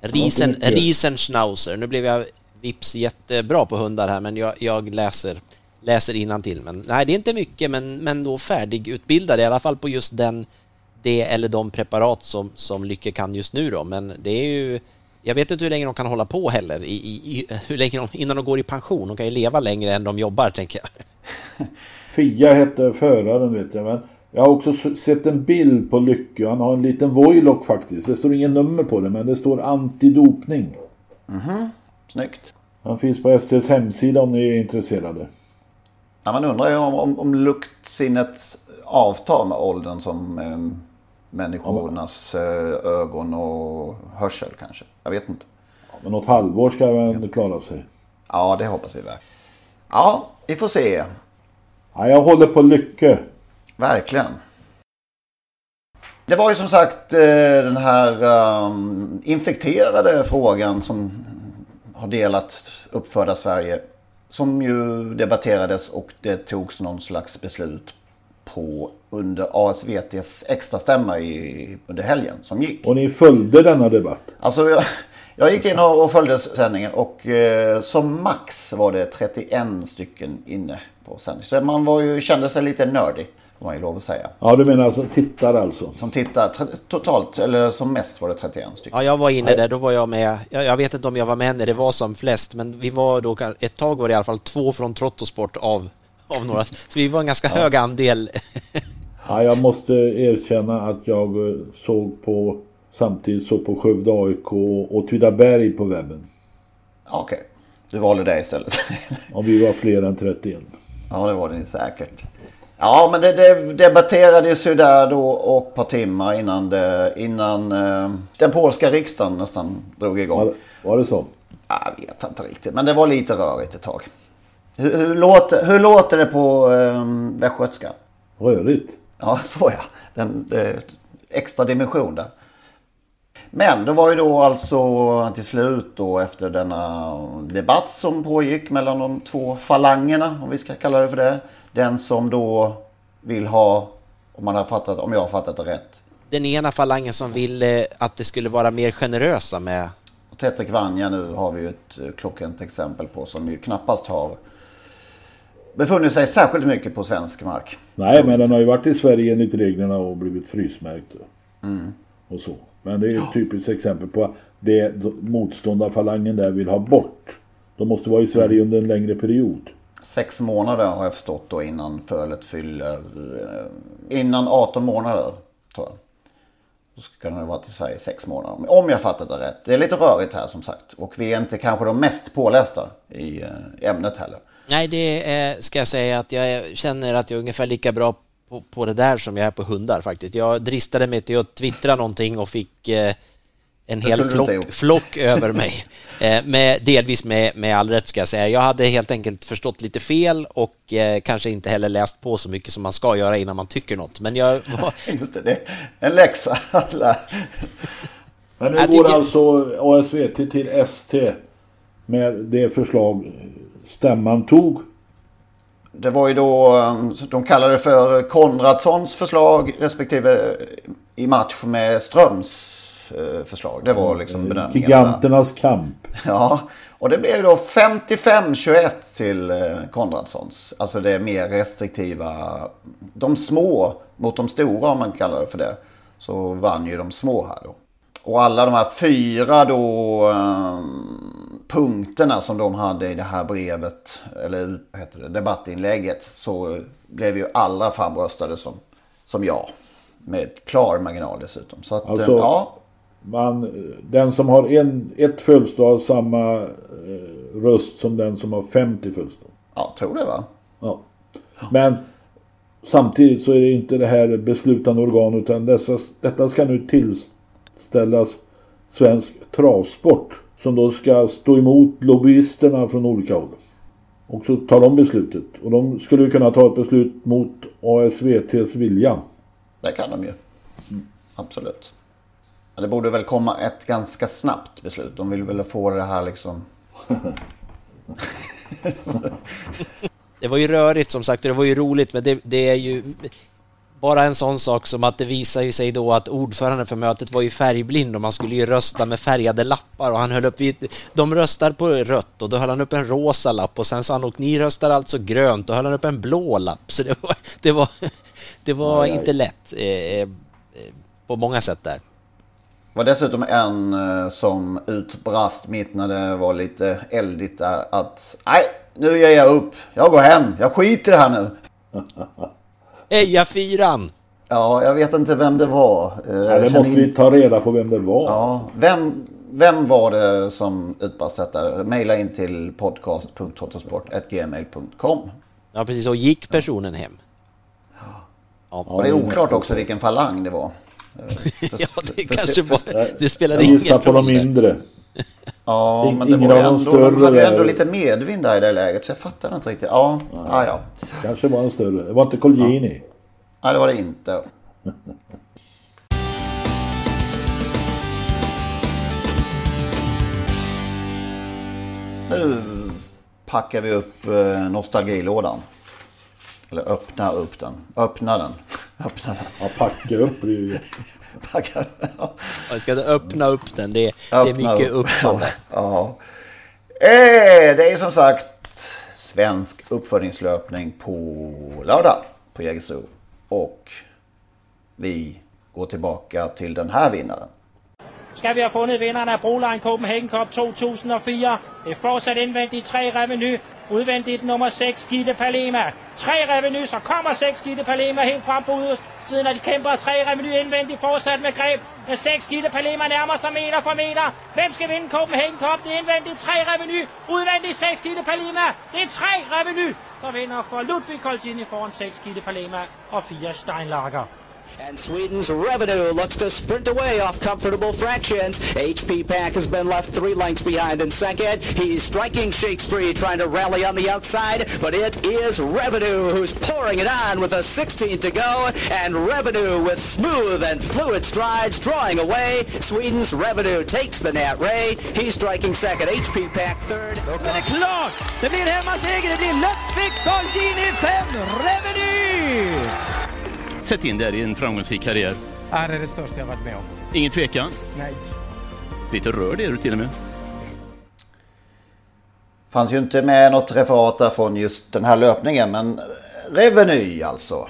Riesen, Riesenschnauzer. Nu blev jag vips jättebra på hundar här, men jag, jag läser, läser till. Men nej, det är inte mycket, men, men då färdigutbildad i alla fall på just den, det eller de preparat som, som Lycke kan just nu då. Men det är ju, jag vet inte hur länge de kan hålla på heller, i, i, hur länge de, innan de går i pension. De kan ju leva längre än de jobbar, tänker jag. <laughs> Fia hette föraren, vet jag, men jag har också sett en bild på Lycke. Han har en liten Voilock faktiskt. Det står ingen nummer på det men det står antidopning. Mhm, snyggt. Han finns på STs hemsida om ni är intresserade. Ja, man undrar ju om, om, om luktsinnet avtar med åldern som eh, människornas eh, ögon och hörsel kanske. Jag vet inte. Ja, men något halvår ska man klara sig. Ja, det hoppas vi väl. Ja, vi får se. Ja, jag håller på Lycke. Verkligen. Det var ju som sagt eh, den här um, infekterade frågan som har delat uppfödda Sverige. Som ju debatterades och det togs någon slags beslut på under ASVTs extrastämma i, under helgen som gick. Och ni följde denna debatt? Alltså jag, jag gick in och följde sändningen och eh, som max var det 31 stycken inne på sändning. Så man var ju, kände sig lite nördig. Får man ju lov att säga. Ja du menar alltså tittare alltså? Som tittar totalt, eller som mest var det 31 stycken. Ja jag var inne där, då var jag med. Jag, jag, vet inte om jag var med när det var som flest men vi var då, ett tag var det i alla fall två från Trottosport av, av några. Så vi var en ganska ja. hög andel. <laughs> ja jag måste erkänna att jag eh, såg på samtidigt såg på Skövde AIK och Åtvidaberg på webben. Okej, okay. du valde det istället. <laughs> och vi var fler än 31. Ja det var det säkert. Ja, men det, det debatterades ju där då och ett par timmar innan, det, innan eh, den polska riksdagen nästan drog igång. Var, var det så? Jag vet inte riktigt, men det var lite rörigt ett tag. Hur, hur, låter, hur låter det på eh, västgötska? Rörigt? Ja, så ja. Den, det, extra dimension där. Men det var ju då alltså till slut då efter denna debatt som pågick mellan de två falangerna, om vi ska kalla det för det den som då vill ha, om, man har fattat, om jag har fattat det rätt. Den ena falangen som vill att det skulle vara mer generösa med... Och Tetek Vanja nu har vi ju ett eh, klockrent exempel på som ju knappast har befunnit sig särskilt mycket på svensk mark. Nej, men den har ju varit i Sverige enligt reglerna och blivit frysmärkt. Mm. Och så. Men det är ju ett typiskt exempel på det motståndarfalangen där vill ha bort. De måste vara i Sverige mm. under en längre period sex månader har jag förstått då innan fölet fyller, eh, innan 18 månader tror jag. Då ska den ha varit i Sverige i sex månader. Om jag fattat det rätt. Det är lite rörigt här som sagt. Och vi är inte kanske de mest pålästa i eh, ämnet heller. Nej, det är, ska jag säga att jag känner att jag är ungefär lika bra på, på det där som jag är på hundar faktiskt. Jag dristade mig till att twittra någonting och fick eh, en hel flock, flock <laughs> över mig. Eh, med, delvis med, med all rätt ska jag säga. Jag hade helt enkelt förstått lite fel och eh, kanske inte heller läst på så mycket som man ska göra innan man tycker något. Men jag <laughs> var... Just det, det en läxa. <laughs> Men nu går tycker... alltså ASVT till ST med det förslag stämman tog. Det var ju då, um, de kallade det för Konradssons förslag respektive i match med Ströms Eh, förslag. Det var liksom bedömningen. Giganternas kamp. <laughs> Ja, och det blev då 55-21 till eh, Konradssons. Alltså det mer restriktiva. De små mot de stora om man kallar det för det. Så vann ju de små här då. Och alla de här fyra då um, punkterna som de hade i det här brevet, eller heter det, debattinlägget, så blev ju alla framröstade som, som ja. Med klar marginal dessutom. Så att, alltså, ja man, den som har en, ett födelsedag har samma eh, röst som den som har 50 födelsedag. Ja, tror det va? Ja. Men samtidigt så är det inte det här beslutande organ utan dessa, detta ska nu tillställas svensk travsport. Som då ska stå emot lobbyisterna från olika håll. Och så tar de beslutet. Och de skulle kunna ta ett beslut mot ASVTs vilja. Det kan de ju. Mm. Absolut. Det borde väl komma ett ganska snabbt beslut. De vill väl få det här liksom... <laughs> det var ju rörigt som sagt och det var ju roligt men det, det, är ju bara en sån sak som att det visar ju sig då att ordföranden för mötet var ju färgblind och man skulle ju rösta med färgade lappar och han höll upp vid, de röstar på rött och då höll han upp en rosa lapp och sen sa han och ni röstar alltså grönt. Och höll han upp en blå lapp. Så det var, det var, det var inte lätt eh, eh, på många sätt där var dessutom en eh, som utbrast mitt när det var lite eldigt där att nej, nu ger jag upp. Jag går hem. Jag skiter i det här nu. <laughs> Heja fyran! Ja, jag vet inte vem det var. Eh, ja, det måste vi ta reda på vem det var. Ja, alltså. vem, vem var det som utbrast detta? Maila in till podcast.trottosport.gmail.com Ja, precis. Och gick personen hem? Ja. Och det är oklart också vilken falang det var. <laughs> ja, det kanske var... Det spelade ingen roll. Jag på de mindre. Ja, men det ingen var de ändå, större de hade ju ändå lite medvind där i det läget så jag fattar inte riktigt. Ja, ja, ja. Kanske var en större. Det var inte Colgjini. Nej, det var det inte. Nu packar vi upp eh, nostalgilådan. Eller öppna upp den. Öppna den. Öppna den. Ja, packa upp blir ju... Packa, ja. Jag ska öppna upp den. Det, det är Öppna mycket upp. öppnande. Ja. Eh, det är som sagt svensk uppföljningslöpning på lördag på Jägersro. Och vi går tillbaka till den här vinnaren. skal vi have fundet vinderen af Broline Copenhagen Cup 2004. Det er fortsat indvendigt 3 Reveny. Udvendigt nummer 6 Gitte Palema. 3 Reveny, så kommer 6 Gitte Palema helt frem på udsiden, og de kæmper 3 Reveny indvendigt fortsat med greb. Men 6 Gitte Palema nærmer sig meter for meter. Hvem skal vinde Copenhagen Cup? Det er indvendigt 3 Reveny. Udvendigt 6 Gitte Palema. Det er 3 Reveny, der vinder for Ludvig Colgini foran 6 Gitte Palema og 4 Steinlager. And Sweden's revenue looks to sprint away off comfortable fractions. HP Pack has been left three lengths behind in second. He's striking Shakes free, trying to rally on the outside, but it is Revenue who's pouring it on with a 16 to go, and Revenue with smooth and fluid strides drawing away. Sweden's Revenue takes the Nat Ray. He's striking second. HP Pack third. Men det är klart! Det blir hemmaseger, det blir Ludvig Colgjini 5, Reveny! Sätt in där i en framgångsrik karriär. Ja, det är det största jag varit med om. Ingen tvekan. Nej. Lite rörd är du till och med. Fanns ju inte med något referat där från just den här löpningen men Reveny alltså.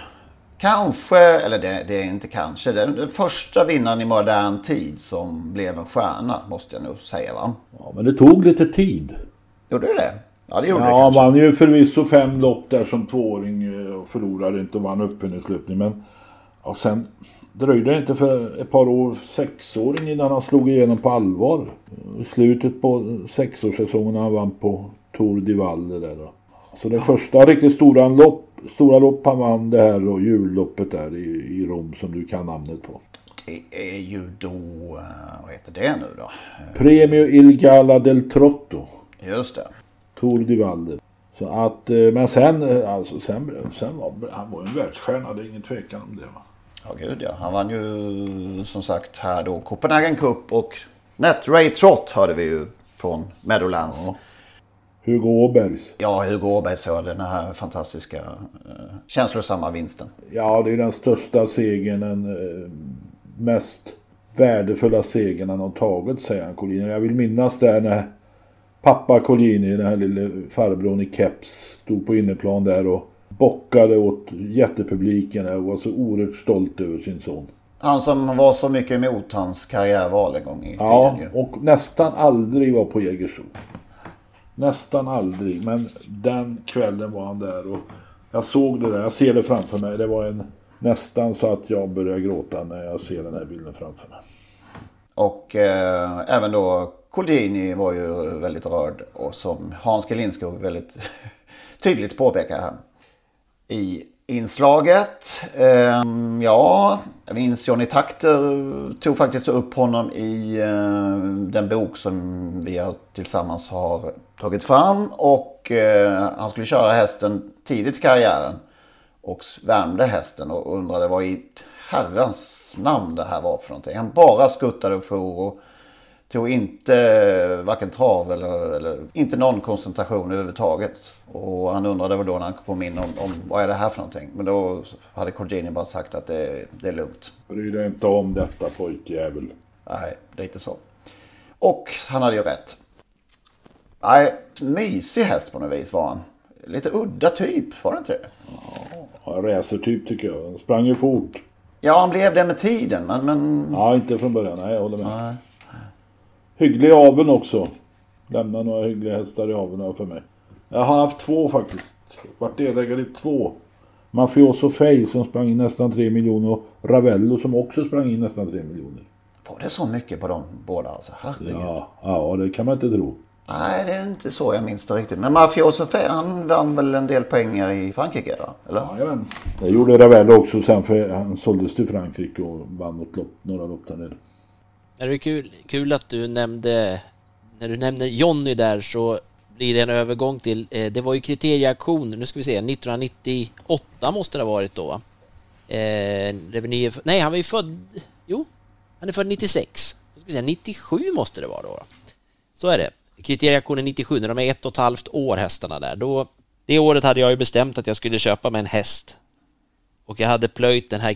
Kanske, eller det, det är inte kanske, det är den första vinnaren i modern tid som blev en stjärna måste jag nog säga va. Ja, men det tog lite tid. Gjorde det det? Ja det gjorde Ja, det han kanske. vann ju förvisso fem lopp där som tvååring eh, och förlorade inte och vann uppfinningslöpning. Men ja, sen dröjde det inte för ett par år, sexåring innan han slog igenom på allvar. I slutet på sexårssäsongen han vann på Tour de Valle där då. Så det första riktigt stora lopp, stora lopp han vann det här och julloppet där i, i Rom som du kan namnet på. Det är ju då, eh, vad heter det nu då? Premio Il Gala del Trotto. Just det. Tour de Valle. Så att, eh, men sen, eh, alltså sen, sen var han var en världsstjärna, det är ingen tvekan om det va. Ja gud ja. Han vann ju som sagt här då Copenhagen Cup och Net Ray Trott hörde vi ju från Meadowlands. Ja. Hugo Åbergs. Ja, Hugo Åbergs ja, den här fantastiska eh, känslosamma vinsten. Ja, det är den största segern, den eh, mest värdefulla segern han har tagit, säger han Collini. Jag vill minnas där när pappa Collini, den här lille farbrorn i keps, stod på inneplan där och bockade åt jättepubliken och var så oerhört stolt över sin son. Han som var så mycket emot hans karriärval en gång i Ja, tiden ju. och nästan aldrig var på Jägersro. Nästan aldrig, men den kvällen var han där och jag såg det där, jag ser det framför mig. Det var en nästan så att jag börjar gråta när jag ser den här bilden framför mig. Och eh, även då Colgjini var ju väldigt rörd och som Hans G väldigt <laughs> tydligt påpekar här. I inslaget, eh, ja, jag minns Johnny Takter tog faktiskt upp honom i eh, den bok som vi har, tillsammans har tagit fram och eh, han skulle köra hästen tidigt i karriären och värmde hästen och undrade vad i herrans namn det här var för någonting. Han bara skuttade och for och tog inte varken trav eller, eller inte någon koncentration överhuvudtaget. Och han undrade väl då när han kom in om, om vad är det här för någonting. Men då hade Colgjini bara sagt att det, det är lugnt. Bry dig inte om detta pojkjävel. Nej, det är inte så. Och han hade ju rätt. Nej, mysig häst på något vis var han. Lite udda typ, var det inte det? Ja, racertyp tycker jag. Han sprang ju fort. Ja, han blev det med tiden, men... men... Ja, inte från början. Nej, jag håller med. Hygglig aveln också. Lämna några hyggliga hästar i aveln för mig. Jag har haft två faktiskt. Varit delägare i två. Mafioso Fay som sprang in nästan 3 miljoner och Ravello som också sprang in nästan 3 miljoner. Var det så mycket på de båda alltså? Herregud. Ja, ja, det kan man inte tro. Nej, det är inte så jag minns det riktigt. Men Mafioso Fe, han vann väl en del pengar i Frankrike? Va? Eller? Jajamän. Det gjorde Ravelli också sen för han såldes till Frankrike och vann något lopp, några lopp där nere. Det är kul, kul att du nämnde, när du nämner Jonny där så blir det en övergång till, eh, det var ju kriterieaktion, nu ska vi se, 1998 måste det ha varit då va? Eh, nej, han var ju född, jo, han är född 96. Ska vi säga, 97 måste det vara då. Så är det. Kriterieaktionen 97, när de är ett och ett halvt år hästarna där, då, det året hade jag ju bestämt att jag skulle köpa mig en häst. Och jag hade plöjt den här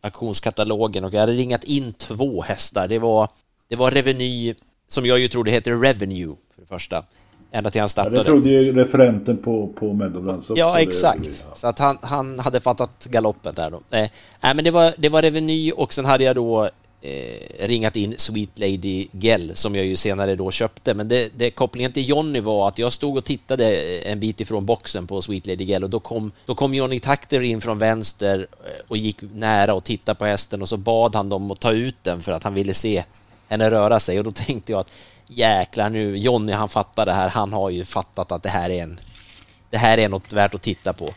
kriterieaktionskatalogen och jag hade ringat in två hästar. Det var, det var Reveny, som jag ju trodde heter Revenue för det första. Ända till han startade. Ja, det trodde ju referenten på, på Meadowlands också. Ja, exakt. Det, ja. Så att han, han hade fattat galoppen där då. Eh, nej, men det var, det var Reveny och sen hade jag då eh, ringat in Sweet Lady Gell som jag ju senare då köpte. Men det, det, kopplingen till Jonny var att jag stod och tittade eh, en bit ifrån boxen på Sweet Lady Gell och då kom, då kom Johnny Takter in från vänster eh, och gick nära och tittade på hästen och så bad han dem att ta ut den för att han ville se henne röra sig och då tänkte jag att jäklar nu, Jonny han fattar det här, han har ju fattat att det här är en det här är något värt att titta på.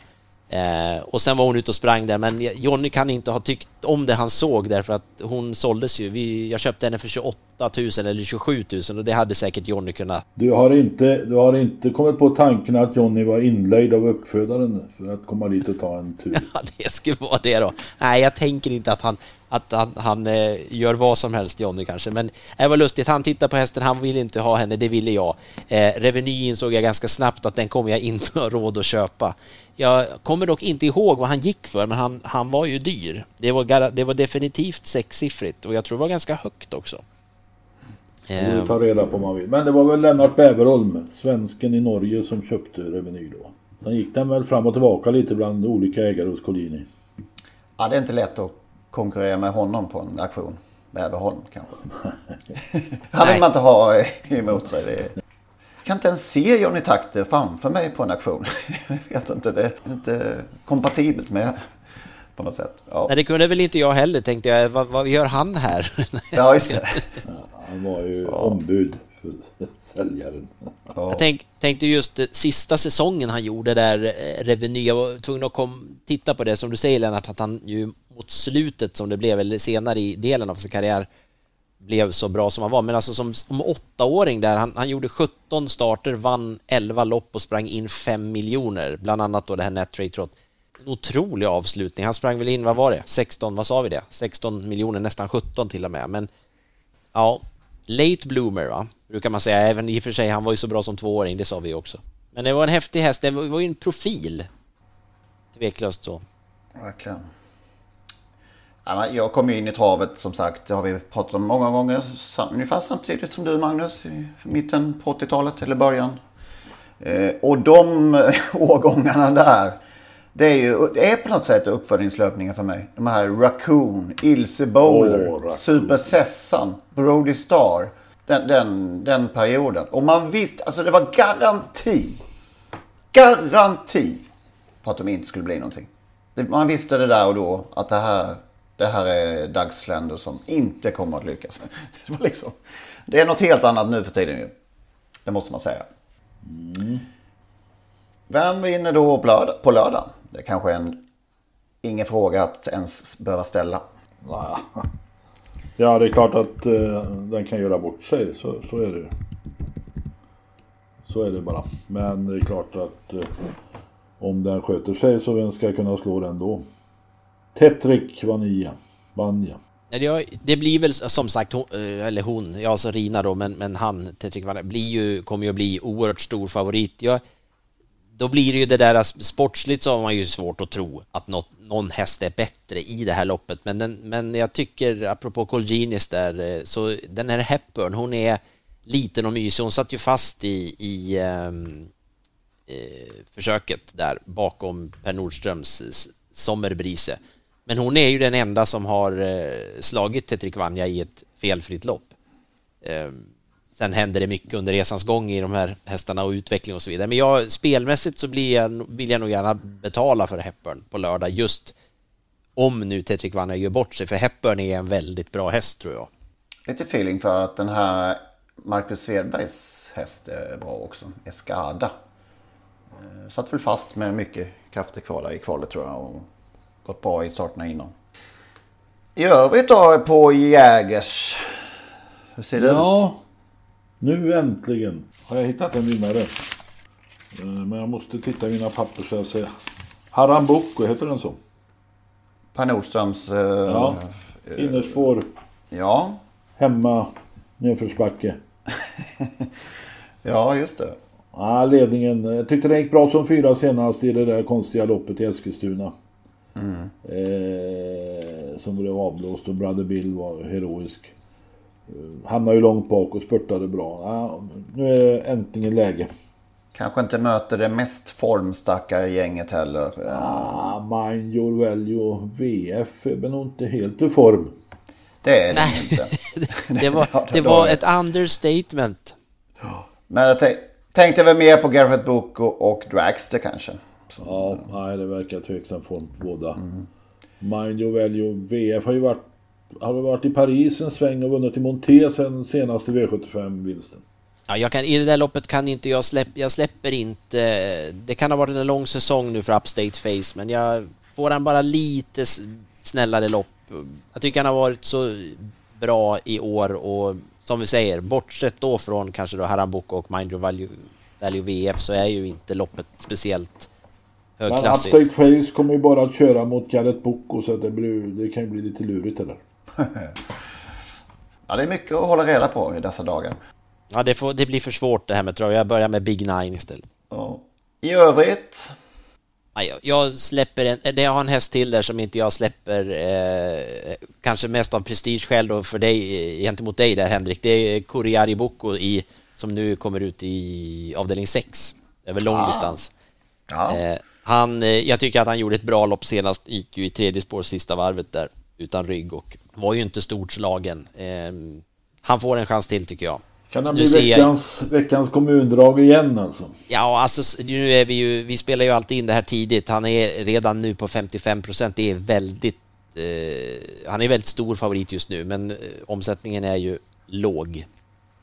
Eh, och sen var hon ute och sprang där, men Jonny kan inte ha tyckt om det han såg därför att hon såldes ju. Vi, jag köpte henne för 28 000 eller 27 000 och det hade säkert Jonny kunnat. Du har inte, du har inte kommit på tanken att Jonny var inledd av uppfödaren för att komma dit och ta en tur? <laughs> Ja, det skulle vara det då. Nej, jag tänker inte att han, att han, han eh, gör vad som helst, Jonny kanske. Men det var lustigt, han tittar på hästen, han vill inte ha henne, det ville jag. Eh, Reveny insåg jag ganska snabbt att den kommer jag inte ha råd att köpa. Jag kommer dock inte ihåg vad han gick för, men han, han var ju dyr. Det var, det var definitivt sexsiffrigt och jag tror det var ganska högt också. Det får vi ta reda på om man vill. Men det var väl Lennart Bäverholm, svensken i Norge, som köpte Reveny då. Sen gick den väl fram och tillbaka lite bland olika ägare hos Collini. Ja, det är inte lätt att konkurrera med honom på en auktion. Bäverholm kanske. <laughs> Han vill man inte ha emot sig. Det kan inte ens se Johnny Takter framför mig på en auktion. <laughs> Jag vet inte, det är inte kompatibelt med på något sätt. Ja. Nej, det kunde väl inte jag heller tänkte jag. Vad, vad gör han här? ja, just det. <laughs> han var ju ja. ombud för <laughs> säljaren. Ja. Jag tänk, tänkte just sista säsongen han gjorde där, eh, Reveny, jag var tvungen att kom, titta på det som du säger Lennart, att han ju mot slutet som det blev, eller senare i delen av sin karriär, blev så bra som han var. Men alltså som, som åttaåring där, han, han gjorde 17 starter, vann 11 lopp och sprang in 5 miljoner, bland annat då det här Net Trot. En otrolig avslutning. Han sprang väl in, vad var det? 16, vad sa vi det? 16 miljoner, nästan 17 till och med. Men ja, late bloomer va, brukar man säga. Även i och för sig, han var ju så bra som tvååring, det sa vi också. Men det var en häftig häst, det var ju en profil. Tveklöst så. Verkligen. Jag kom ju in i travet som sagt, det har vi pratat om många gånger. Ungefär samtidigt som du Magnus, i mitten på 80-talet eller början. Eh, och de <laughs> årgångarna där, det är ju det är på något sätt uppföljningslöpningar för mig. De här Raccoon, Ilse Bowler, oh, Super Sessan, Brody Star. Den, den, den perioden. Och man visste, alltså det var garanti. Garanti på att de inte skulle bli någonting. Man visste det där och då att det här det här är dagsländer som inte kommer att lyckas. <laughs> Det, var liksom, det är något helt annat nu för tiden ju. Det måste man säga. Mm. Vem vinner då på lördag? På lördag? Det är kanske är en ingen fråga att ens behöva ställa. Ja, det är klart att uh, den kan göra bort sig. Så, så är det Så är det bara. Men det är klart att uh, om den sköter sig så vem ska kunna slå den då? Tetrik Vanja. Vanja. Det blir väl som sagt, hon, eh, eller hon, ja alltså Rina då, men, men han, Tetrik Vanja, blir ju, kommer ju att bli oerhört stor favorit. Jag, då blir det ju det där alltså, sportsligt så har man ju svårt att tro att något, någon häst är bättre i det här loppet. Men, den, men jag tycker, apropå Colginis där, eh, så den här Hepburn, hon är liten och mysig. Hon satt ju fast i, i um, eh, försöket där bakom Per Nordströms Sommerbrise. Men hon är ju den enda som har eh, slagit Tetrik Vanja i ett felfritt lopp. Um, sen händer det mycket under resans gång i de här hästarna och utveckling och så vidare. Men jag, spelmässigt så blir jag, vill jag nog gärna betala för Hepburn på lördag just om nu Tetrik Vanja gör bort sig. För Hepburn är en väldigt bra häst tror jag. Lite feeling för att den här Marcus Svedbergs häst är bra också. Escada. Eh, Satt väl fast med mycket krafter kvar där i kvalet tror jag. Och gått bra i starterna innan. I övrigt då på Jägers. Hur ser det ut? Nu äntligen har jag hittat en vinnare. Eh, Men jag måste titta i mina papper så jag ser. Harambuco, heter den så? Per Nordströms... eh, Ja, eh, innerspår. Ja. Hemma, nedförsbacke. <laughs> Ja, just det. Ja, ledningen. Jag tyckte det gick bra som fyra senast i det där konstiga loppet i Eskilstuna. Mm. Eh, som blev avblåst och Brother Bill var heroisk. Eh, hamnade ju långt bak och spurtade bra. Ja, nu är det äntligen läge. Kanske inte möter det mest formstarka gänget heller. Ah, Mind Your Value VF är väl nog inte helt ur form. Det är det inte. <laughs> Det var, <laughs> det var ett understatement. Men jag tänk, tänkte väl mer på Garrett Book och, och Dragster kanske. Ja, nej, det verkar tveksam form på båda. Mind Your Value VF har ju varit, har varit i Paris en sväng och vunnit i Monté sen senaste V75-vinsten. Ja, jag kan, I det där loppet kan inte jag släppa, jag släpper inte, det kan ha varit en lång säsong nu för Upstate Face, men jag får han bara lite snällare lopp. Jag tycker han har varit så bra i år och som vi säger, bortsett då från kanske då Harambuco och Mind Your Value, Value VF så är ju inte loppet speciellt Men högklassigt. Upstate Face kommer ju bara att köra mot Garrett Boko så det, blir, det kan ju bli lite lurigt det där. <laughs> Ja, det är mycket att hålla reda på i dessa dagar. Ja, det, får, det blir för svårt det här med trav. Jag börjar med Big Nine istället. Ja. I övrigt? Ja, jag- släpper en, det jag har en häst till där som inte jag släpper eh, kanske mest av prestigeskäl då för dig, eh, gentemot dig där Henrik. Det är Kuriari Boko i, som nu kommer ut i avdelning 6 över lång Ah. distans. Ja. Eh, han, eh, jag tycker att han gjorde ett bra lopp senast, gick ju i tredje spår sista varvet där utan rygg och var ju inte stort slagen. Eh, han får en chans till tycker jag. Kan han bli jag- veckans, veckans kommundrag igen alltså? Ja, alltså nu är vi ju, vi spelar ju alltid in det här tidigt. Han är redan nu på 55 procent. Det är väldigt, eh, han är väldigt stor favorit just nu, men eh, omsättningen är ju låg.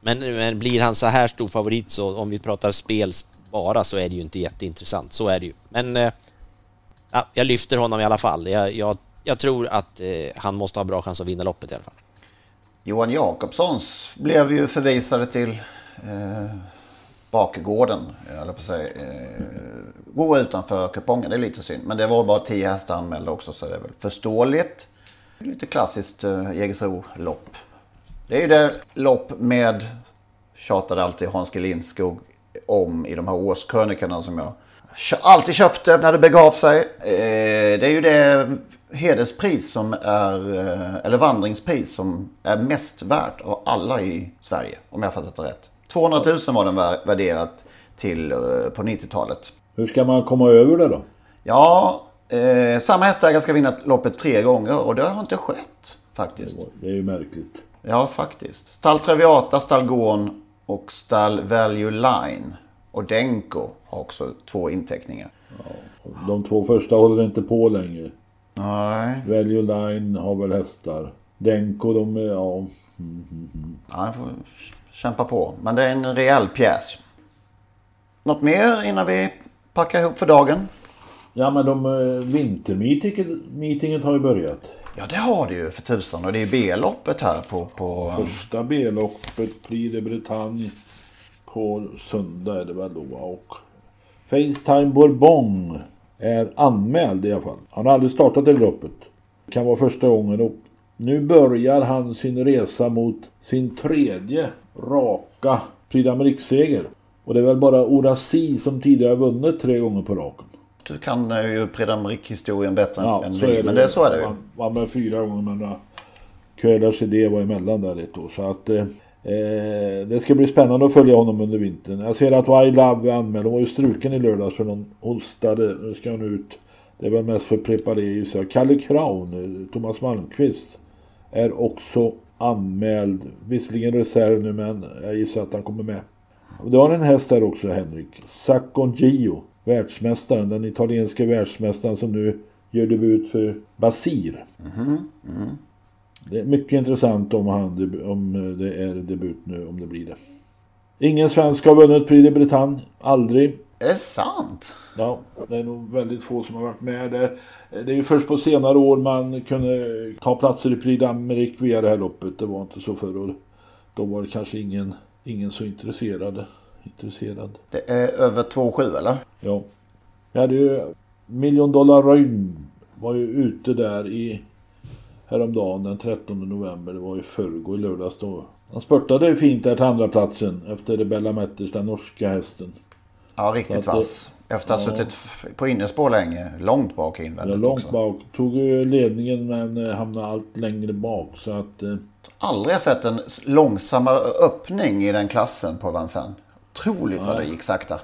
Men, men blir han så här stor favorit så om vi pratar spel bara så är det ju inte jätteintressant. Så är det ju. Men eh, ja, jag lyfter honom i alla fall. Jag, jag, jag tror att eh, han måste ha bra chans att vinna loppet i alla fall. Johan Jakobssons blev ju förvisade till eh, bakgården. Jag på att säga. Eh, gå utanför kupongen. Det är lite synd. Men det var bara 10 hästar anmälda också så det är väl förståeligt. Lite klassiskt eh, Jägersro-lopp. Det är ju det lopp med, tjatade alltid Hans G. Lindskog om i de här årskrönikorna som jag alltid köpte när det begav sig. Eh, det är ju det hederspris som är, eh, eller vandringspris som är mest värt av alla i Sverige. Om jag fattat det rätt. 200 000 var den vär- värderat till eh, på 90-talet. Hur ska man komma över det då? Ja, eh, samma hästägare ska vinna loppet tre gånger och det har inte skett faktiskt. Det är ju märkligt. Ja, faktiskt. Stall Traviata, Stall Gorn och Stall Value Line. Och Denko har också två inteckningar. De två första håller inte på längre. Nej. Value Line har väl hästar. Denko de är, ja. Mm, mm, mm. Ja, jag får kämpa på. Men det är en rejäl pjäs. Något mer innan vi packar ihop för dagen? Ja men de eh, vintermeetinget har ju börjat. Ja, det har det ju för tusan. Och det är B-loppet här på... på Första B-loppet Prix de Bretagne på söndag är det väl då. Och Facetime Bourbon är anmäld i alla fall. Han har aldrig startat det loppet. Det kan vara första gången och nu börjar han sin resa mot sin tredje raka Prix d'Amérique-seger. Och det är väl bara Orasi som tidigare vunnit tre gånger på raken. Du kan eh, ju Prix-historien bättre Ja, än vi. är Men det, så är det ju. Man vann fyra gånger men uh, Kuelas idé var emellan där ett år. Så att eh, det ska bli spännande att följa honom under vintern. Jag ser att Why Love är anmäld. Hon var ju struken i lördags för någon hostade. Nu ska hon ut. Det är väl mest för preparé gissar jag. Kalle Kraun, eh, Thomas Malmqvist, är också anmäld. Visserligen reserv nu men jag gissar att han kommer med. Och Du har en häst där också Henrik. Saccon Gio. Världsmästaren. Den italienska världsmästaren som nu gör debut för Basir. Mhm, mm. Det är mycket intressant om, han, om det är debut nu, om det blir det. Ingen svensk har vunnit Prix de Bretagne. Aldrig. Är det sant? Ja, det är nog väldigt få som har varit med. Det, det är ju först på senare år man kunde ta platser i Prix d'Amérique via det här loppet. Det var inte så förr. Och då var det kanske ingen, ingen så intresserad. intresserad. Det är över 2,7 eller? Ja. Jag hade ju Million Dollar Röjn var ju ute där i häromdagen den 13 november. Det var ju förrgår i lördags då. Han spurtade fint där till andra platsen efter Rebella Metters, den norska hästen. Ja, riktigt vass. Efter att ha suttit på innerspår länge. Långt bak invändigt ja, långt också. bak. Tog ledningen men eh, hamnade allt längre bak. Så att... Eh... Aldrig sett en långsammare öppning i den klassen på Vincennes. Otroligt vad det gick sakta.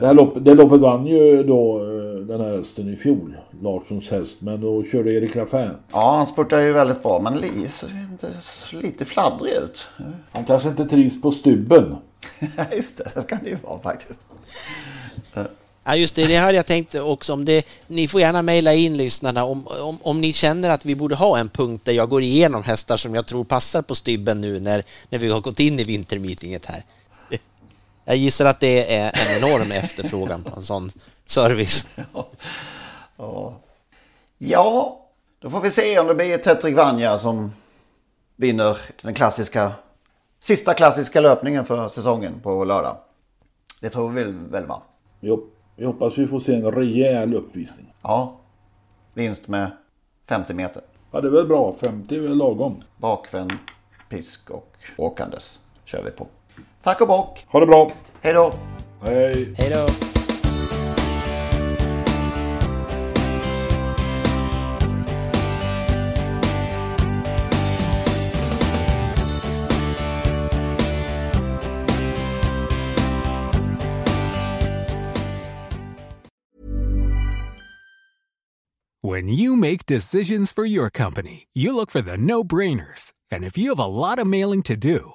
Det, här loppet, det loppet vann ju då eh, den här hästen i fjol. Larssons häst. Men då körde Erik Raffin. Ja, han spurtade ju väldigt bra. Men lite fladdrig ut. Han kanske inte trivs på stubben. <laughs> Just det, så kan det ju vara faktiskt. Ja just det, det hade jag tänkt också om det. Ni får gärna mejla in lyssnarna om, om, om ni känner att vi borde ha en punkt där jag går igenom hästar som jag tror passar på stybben nu när, när vi har gått in i vintermeetinget här. Jag gissar att det är en enorm efterfrågan på en sån service. Ja. ja, då får vi se om det blir Tetrik Vanja som vinner den klassiska, sista klassiska löpningen för säsongen på lördag. Det tror vi väl va? Vi, vi hoppas vi får se en rejäl uppvisning. Ja, vinst med 50 meter. Ja, det är väl bra. 50 är väl lagom. Bakvänd, pisk och åkandes kör vi på. Tack och bock! Ha det bra! Hej då! Hej! Hej då! When you make decisions for your company, you look for the no brainers. And if you have a lot of mailing to do,